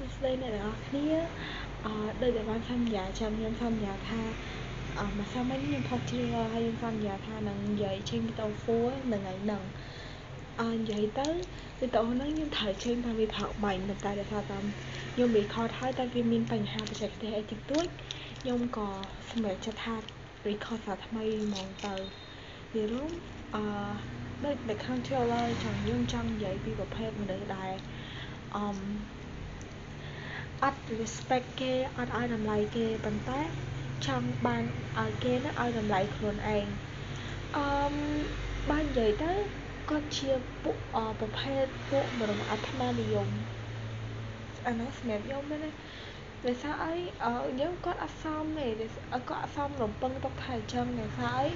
សួស្តីអ្នកទាំងអស់គ្នាអឺដូចដែលបានសន្យាចាំខ្ញុំសន្យាថាអឺម្សិលមិញខ្ញុំផុសជ្រាវហើយខ្ញុំសន្យាថានឹងនិយាយចេញវីដេអូ4នៅថ្ងៃហ្នឹងអឺនិយាយទៅវីដេអូហ្នឹងខ្ញុំត្រូវចេញតាំងពីព្រឹកមិញប៉ុន្តែដោយសារតែខ្ញុំ record ហើយតែវាមានបញ្ហាបច្ចេកទេសអីតិចតួចខ្ញុំក៏សម្រេចចិត្តថា record សារថ្មីហ្មងទៅវារួមអឺដូចនៅខាង trailer ចឹងខ្ញុំចង់និយាយពីប្រភេទមនុស្សដែលអឺ អត់ respect គេអត់ឲ្យតម្លៃគេប៉ុន្តែចង់បានឲ្យគេនឹងឲ្យតម្លៃខ្លួនឯងអឺបើនិយាយទៅគាត់ជាពួកប្រភេទពួកមនុស្សអាត្មានិយមអានោះសម្រាប់ខ្ញុំណាដោយសារអីយើងគាត់អត់សមទេគាត់អត់សមរំពឹងទុកថាអញ្ចឹងដោយសារអី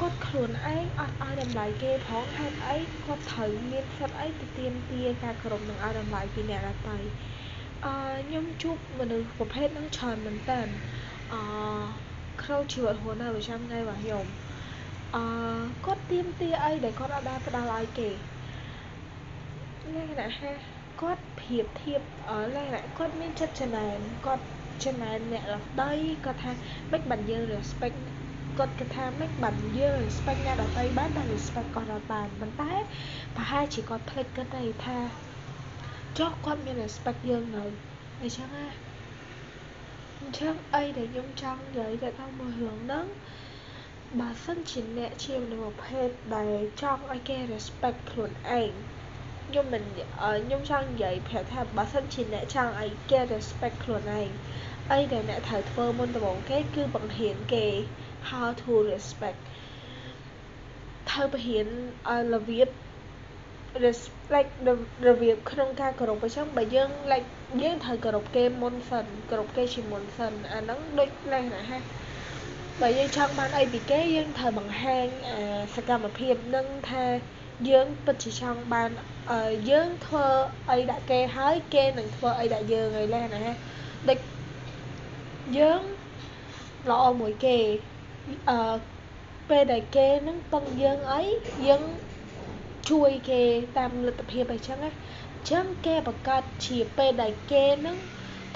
គាត់ខ្លួនឯងអត់ឲ្យតម្លៃគេផងហេតុអីគាត់ត្រូវមានសិទ្ធអីទៅទាមទារការគោរពនិងឲ្យតម្លៃពីអ្នកដទៃ អឺខ្ញុំជួបមនុស្សប្រភេទហ្នឹងច្រើនមែនតើអឺក្នុងជីវិតរស់នៅប្រចាំថ្ងៃរបស់ខ្ញុំអឺគាត់ទាមទារអីដែលគាត់អត់ដែលផ្ដល់ឲ្យគេលក្ខណៈថាគាត់ប្រៀបធៀបលក្ខណៈគាត់មានចិត្តចំណែនគាត់ចំណែនអ្នកដទៃគាត់ថាមិនបានយើង respect គាត់គិតថាមិនបានយើង respect អ្នកដទៃបានតែ respect គាត់អត់បានប៉ុន្តែប្រហែលជាគាត់ភ្លេចគិតទៅថា ចុះគាត់មាន respect យើងនៅអញ្ចឹងណាអញ្ចឹងអីដែលខ្ញុំចង់និយាយទៅដល់មួយរឿងហ្នឹងបើសិនជាអ្នកជាមនុស្សប្រភេទដែលចង់ឲ្យគេ respect ខ្លួនឯងខ្ញុំមិនខ្ញុំចង់និយាយប្រាប់ថាបើសិនជាអ្នកចង់ឲ្យគេ respect ខ្លួនឯងអីដែលអ្នកត្រូវធ្វើមុនដំបូងគេគឺបង្រៀនគេ how to respect ត្រូវបង្រៀនឲ្យរបៀប respect របៀបក្នុងការគោរពអញ្ចឹងបើយើង like យើងត្រូវគោរពគេមុនសិនគោរពគេជាមុនសិនអាហ្នឹងដូចលក្ខណៈថាបើយើងចង់បានអីពីគេយើងត្រូវបង្ហាញសកម្មភាពនឹងថាយើងពិតជាចង់បានយើងធ្វើអីដាក់គេហើយគេនឹងធ្វើអីដាក់យើងហើយលក្ខណៈថាដូចយើងល្អមួយគេអឺពេលដែលគេនឹងពឹងយើងអីយើង ជួយគេតាមលទ្ធភាពអីចឹងណាអញ្ចឹងគេប្រកាសជាពេលដែលគេនឹង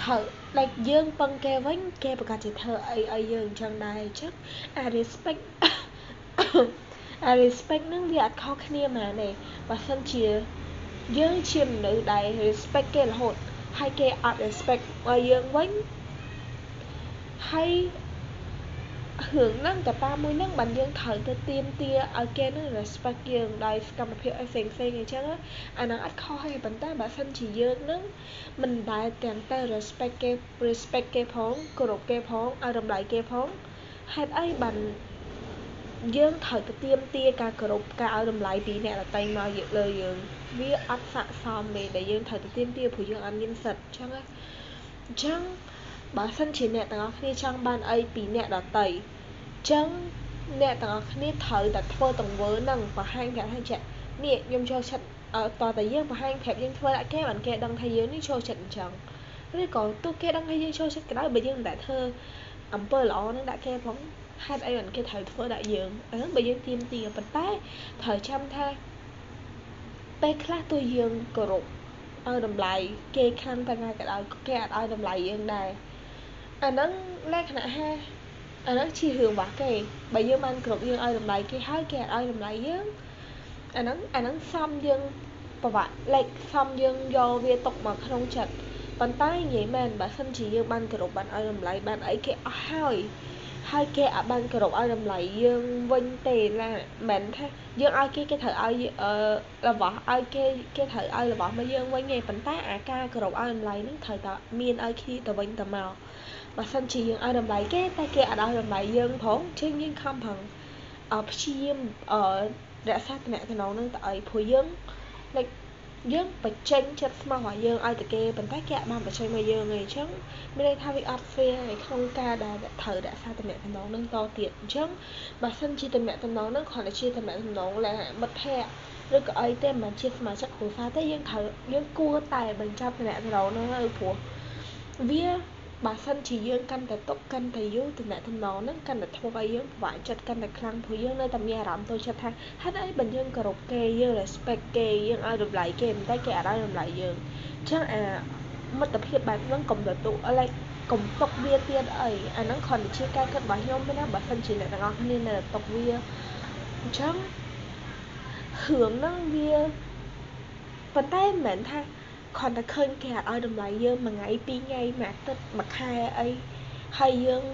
ត្រូវ like យើងពឹងគេវិញគេប្រកាសជាធ្វើអីឲ្យយើងអញ្ចឹងដែរអញ្ចឹងអា respect អា respect ហ្នឹងវាអត់ខុសគ្នាហ្មងទេបើសិនជាយើងជាមនុស្សដែល respect គេរហូតហើយគេអត់ respect ឲ្យយើងវិញហើយ រឿងហ្នឹងកត្តាមួយហ្នឹងបានយើងត្រូវទៅទៀមទាឲ្យគេនឹង respect យើងដោយសកម្មភាពអីផ្សេងផ្សេងអញ្ចឹងអាហ្នឹងអត់ខុសទេប៉ុន្តែបើសិនជាយើងនឹងមិនដែលទាំងទៅ respect គេ respect គេផងគោរពគេផងឲ្យតម្លៃគេផងហេតុអីបានយើងត្រូវទៅទៀមទាការគោរពការឲ្យតម្លៃពីអ្នកដទៃមកលើយើងវាអត់ស័ក្តិសមទេដែលយើងត្រូវទៅទៀមទាព្រោះយើងអត់មានសិទ្ធអញ្ចឹងអញ្ចឹង បើសិនជាអ្នកទាំងអស់គ្នាចង់បានអីពីអ្នកដទៃអញ្ចឹងអ្នកទាំងអស់គ្នាត្រូវតែធ្វើទង្វើហ្នឹងបង្ហាញប្រាប់ឲ្យចានេះខ្ញុំចូលចិត្តតតែយើងបង្ហាញប្រាប់យើងធ្វើដាក់គេបានគេដឹងថាយើងនេះចូលចិត្តអញ្ចឹងឬក៏ទោះគេដឹងថាយើងចូលចិត្តក៏ដោយបើយើងមិនដែលធ្វើអំពើល្អនឹងដាក់គេផងហេតុអីបានគេត្រូវធ្វើដាក់យើងអាហ្នឹងបើយើងទៀមទាប៉ុន្តែត្រូវចាំថាពេលខ្លះទោះយើងគោរពឲ្យតម្លៃគេខាងតែណាក៏ដោយគេអាចឲ្យតម្លៃយើងដែរ អាហ្នឹងលក្ខណៈថាអាហ្នឹងជារឿងរបស់គេបើយើងបានគ្រប់យើងឲ្យតម្លៃគេហើយគេអាចឲ្យតម្លៃយើងអាហ្នឹងអាហ្នឹងសំយើងប្រវត្តិលេខសំយើងយកវាຕົកមកក្នុងចិត្តប៉ុន្តែនិយាយមែនបើសិនជាយើងបានគោរពបានឲ្យតម្លៃបានអីគេអស់ហើយហើយគេអាចបានគោរពឲ្យតម្លៃយើងវិញទេណាមិនថាយើងឲ្យគេគេត្រូវឲ្យអឺរបស់ឲ្យគេគេត្រូវឲ្យរបស់មកយើងវិញទេប៉ុន្តែអាការគោរពឲ្យតម្លៃនឹងត្រូវតែមានឲ្យគ្នាទៅវិញទៅមក បើសិនជាយើងឲ្យតម្លៃគេតែគេអាចឲ្យតម្លៃយើងផងជើងយើងខំប្រឹងអឺព្យាយាមអឺរក្សាតំណែងនឹងទៅឲ្យព្រោះយើង like យើងបញ្ចេញចិត្តស្មោះរបស់យើងឲ្យតែគេប៉ុន្តែគេអាចបានបញ្ចេញមកយើងឯងអញ្ចឹងមានន័យថាវាអត់ fair នៅក្នុងការដែលត្រូវរក្សាតំណែងនឹងតទៀតអញ្ចឹងបើសិនជាតំណែងនឹងគ្រាន់តែជាតំណែងលក្ខណៈមិត្តភ័ក្តិឬក៏អីទេមិនមែនជាសមាជិកគ្រួសារទេយើងត្រូវយើងគួរតែបញ្ចប់តំណែងនោះនៅព្រោះវា បើសិនជាយើងកាន់តែຕົកកាន់តែយូរតំណែងហ្នឹងកាន់តែធ្វើឲ្យយើងពិបាកចិត្តកាន់តែខ្លាំងព្រោះយើងនៅតែមានអារម្មណ៍ទៅចិត្តថាហេតុអីបើយើងគោរពគេយើង respect គេយើងឲ្យតម្លៃគេប៉ុន្តែគេអត់ឲ្យតម្លៃយើងអញ្ចឹងអា មិត្តភាពបែបហ្នឹងកុំទទួល like កុំຕົកវាទៀតអីអាហ្នឹងគ្រាន់តែជាការគិតរបស់ខ្ញុំទេណាបើសិនជាអ្នកទាំងអស់គ្នានៅຕົកវាអញ្ចឹងរឿងហ្នឹងវាប៉ុន្តែមិនមែនថា គ្រាន់តែឃើញគេអត់ឲ្យតម្លៃយើងមួយថ្ងៃពីរថ្ងៃមួយអាទិត្យមួយខែអីហើយយើង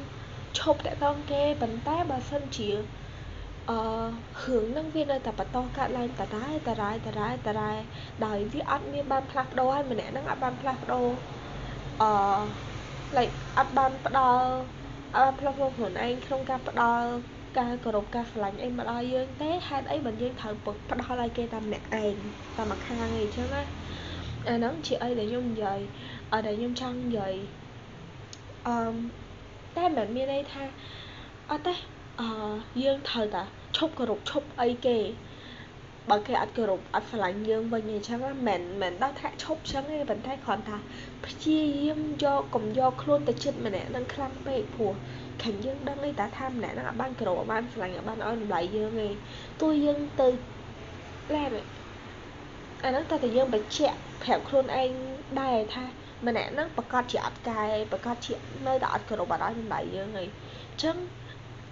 ឈប់តាក់ទងគេប៉ុន្តែបើសិនជាអឺរឿងហ្នឹងវានៅតែបន្តកើតឡើងតរ៉ែតរ៉ែតរ៉ែតរ៉ែដោយវាអត់មានបានផ្លាស់ប្ដូរហើយម្នាក់ហ្នឹងអត់បានផ្លាស់ប្ដូរអឺ like អត់បានផ្ដល់អត់ផ្លាស់ប្ដូរខ្លួនឯងក្នុងការផ្ដល់ការគោរពការស្រឡាញ់អីមកដល់យើងទេហេតុអីបើយើងត្រូវផ្ដល់ឲ្យគេតាមម្នាក់ឯងតាមមួយខាងអីចឹងណា អាហ្នឹងជាអីដែលខ្ញុំនិយាយអត់ដែលខ្ញុំចង់និយាយអឺតែមិនមានន័យថាអត់ទេអឺយើងត្រូវតែឈប់គោរពឈប់អីគេបើគេអត់គោរពអត់ស្រឡាញ់យើងវិញអញ្ចឹងមិនមិនដល់ថាឈប់អញ្ចឹងទេប៉ុន្តែគ្រាន់ថាព្យាយាមយកកុំយកខ្លួនទៅចិត្តម្នាក់នឹងខ្លាំងពេកព្រោះខាងយើងដឹងទេតាថាម្នាក់នឹងអត់បានគោរពអត់បានស្រឡាញ់អត់បានឲ្យតម្លៃយើងទេទោះយើងទៅឡែអាហ្នឹងតែតែយើងបញ្ជាក់ ប្រាប់ខ្លួនឯងដែរថាម្នាក់ហ្នឹងប្រកាសជាអត់កែប្រកាសជានៅតែអត់គោរពអត់ឲ្យតម្លៃយើងទេអញ្ចឹង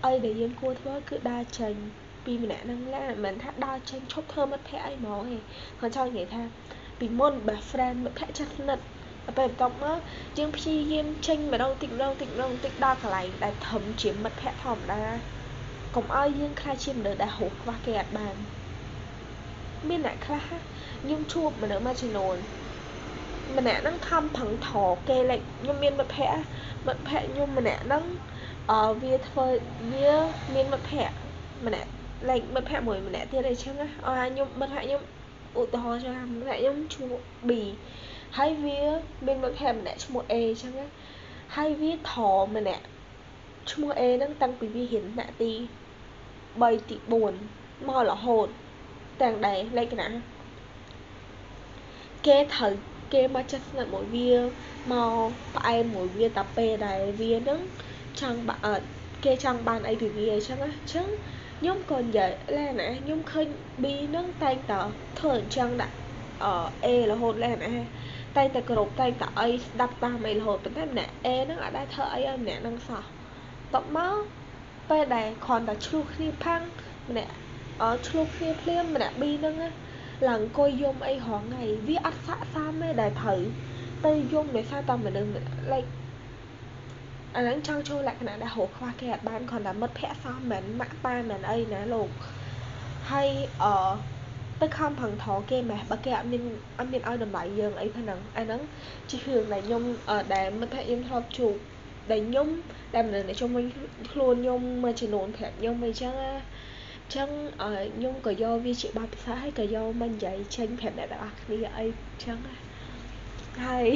អីដែលយើងគួរធ្វើគឺដើរចេញពីម្នាក់ហ្នឹងឡាមិនមែនថាដើរចេញឈប់ធ្វើមិត្តភក្តិអីហ្មងទេគាត់ចង់និយាយថាពីមុន best friend មិត្តភក្តិចិត្តស្និទ្ធដល់ពេលបន្ទាប់មកយើងព្យាយាមចេញម្ដងតិចម្ដងតិចម្ដងតិចដល់កន្លែងដែលធំជាមិត្តភក្តិធម្មតាកុំឲ្យយើងខ្លាចជាមនុស្សដែលហួសខ្វះគេអត់បាន មានអ្នកខ្លះខ្ញុំជួបមនុស្សមួយចំនួនម្នាក់ហ្នឹងខំប្រឹងថគេលេចខ្ញុំមានមិត្តភក្តិមិត្តភក្តិខ្ញុំម្នាក់ហ្នឹងអឺវាធ្វើវាមានមិត្តភក្តិម្នាក់លេចមិត្តភក្តិមួយម្នាក់ទៀតអីចឹងណាអឺខ្ញុំមិត្តភក្តិខ្ញុំឧទាហរណ៍ចឹងមិត្តភក្តិខ្ញុំឈ្មោះ B ហើយវាមានមិត្តភក្តិម្នាក់ឈ្មោះ A ចឹងណាហើយវាធម្នាក់ឈ្មោះ A ហ្នឹងតាំងពីវារៀនថ្នាក់ទី3ទី4មករហូត ទាំងដែរលេខកណាគេត្រូវគេមកចិត្តស្និទ្ធមួយវាមកផ្អែមមួយវាតាពេលដែលវានឹងចង់បាក់គេចង់បានអីពីវាអញ្ចឹងណាអញ្ចឹងខ្ញុំក៏និយាយឡែណាខ្ញុំឃើញ B នឹងតែងតធ្វើអញ្ចឹងដាក់អ A រហូតឡែណាតែតែគ្រប់តែតែអីស្ដាប់តាមអីរហូតប៉ុន្តែម្នាក់ A ហ្នឹងអត់ដែរធ្វើអីឲ្យម្នាក់ហ្នឹងសោះតបមកពេលដែលគ្រាន់តែឆ្លោះគ្នាផាំងម្នាក់អ ឆ្លោះគ្នាភ្លាមម្នាក់ B ហ្នឹងឡើងអង្គុយយំអីហងថ្ងៃវាអត់ស័កសមទេដែលត្រូវទៅយំដោយសារតែមនុស្ស like អាហ្នឹងចង់ចូលលក្ខណៈដែលរកខ្វះគេអត់បានគ្រាន់តែមិត្តភ័ក្តិសោះមិនម៉ាក់ប៉ាមិនអីណាលោកហើយអឺទៅខំប្រឹងថគេម៉េះបើគេអត់មានអត់មានឲ្យតម្លៃយើងអីហ្នឹងអាហ្នឹងជារឿងដែលខ្ញុំដែលមិត្តភក្តិខ្ញុំធ្លាប់ជួបដែលខ្ញុំដែលមនុស្សដែលជុំវិញខ្លួនខ្ញុំមួយចំនួនប្រាប់ខ្ញុំអីចឹងណា ចឹងខ្ញុំក៏យកវាជាបទពិសោធន៍ហើយក៏យកមកនិយាយចេញប្រាប់អ្នកទាំងអស់គ្នាអីចឹងណាហើយ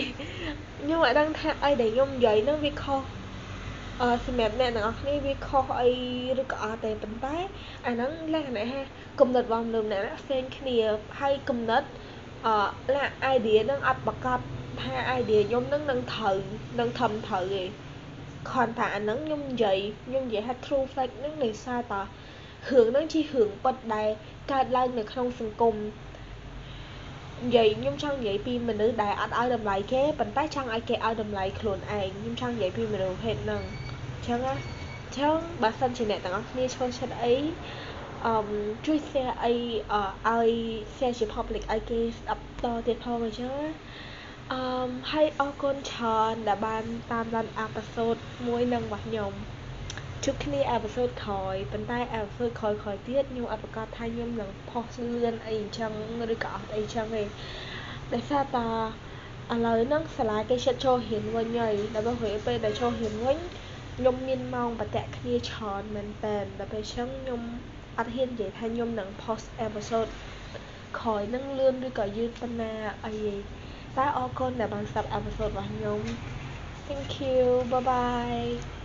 ខ្ញុំអត់ដឹងថាអីដែលខ្ញុំនិយាយហ្នឹងវាខុសអឺសម្រាប់អ្នកទាំងអស់គ្នាវាខុសអីឬក៏អត់ទេប៉ុន្តែអាហ្នឹងលក្ខណៈថាគំនិតរបស់មនុស្សម្នាក់ផ្សេងគ្នាហើយគំនិតអឺឡា idea ហ្នឹងអត់ប្រកបថា idea ខ្ញុំហ្នឹងនឹងត្រូវនឹងធំត្រូវទេគ្រាន់តែអាហ្នឹងខ្ញុំនិយាយខ្ញុំនិយាយថា true fact ហ្នឹងដោយសារត រឿងហ្នឹងជារឿងពិតដែលកើតឡើងនៅក្នុងសង្គមនិយាយខ្ញុំចង់និយាយពីមនុស្សដែលអត់ឲ្យតម្លៃគេប៉ុន្តែចង់ឲ្យគេឲ្យតម្លៃខ្លួនឯងខ្ញុំចង់និយាយពីមនុស្សភេទហ្នឹងអញ្ចឹងណាអញ្ចឹងបើសិនជាអ្នកទាំងអស់គ្នាចូលចិត្តអីអឺជួយ share អីឲ្យ share ជា public ឲ្យគេស្ដាប់តទៀតផងអញ្ចឹងណាអឺហើយអរគុណច្រើនដែលបានតាមដានអេពីសូតមួយនឹងរបស់ខ្ញុំ ជួបគ្នាអេពីសូតក្រោយប៉ុន្តែអេពីសូតក្រោយក្រោយទៀតខ្ញុំអត់ប្រកាសថាខ្ញុំនឹងផុសលឿនអីអញ្ចឹងឬក៏អត់អីចឹងទេដោយសារតាឥឡូវហ្នឹងសាលាគេចិត្តចូលរៀនវិញហើយដល់ពេលពេលដែលចូលរៀនវិញខ្ញុំមានម៉ោងបតៈគ្នាច្រើនមែនតើដល់ពេលចឹងខ្ញុំអត់ហ៊ាននិយាយថាខ្ញុំនឹង post episode ក្រោយនឹងលឿនឬក៏យឺតប៉ុណ្ណាអីតែអរគុណដែលបានស្ដាប់ episode របស់ខ្ញុំ Thank you bye bye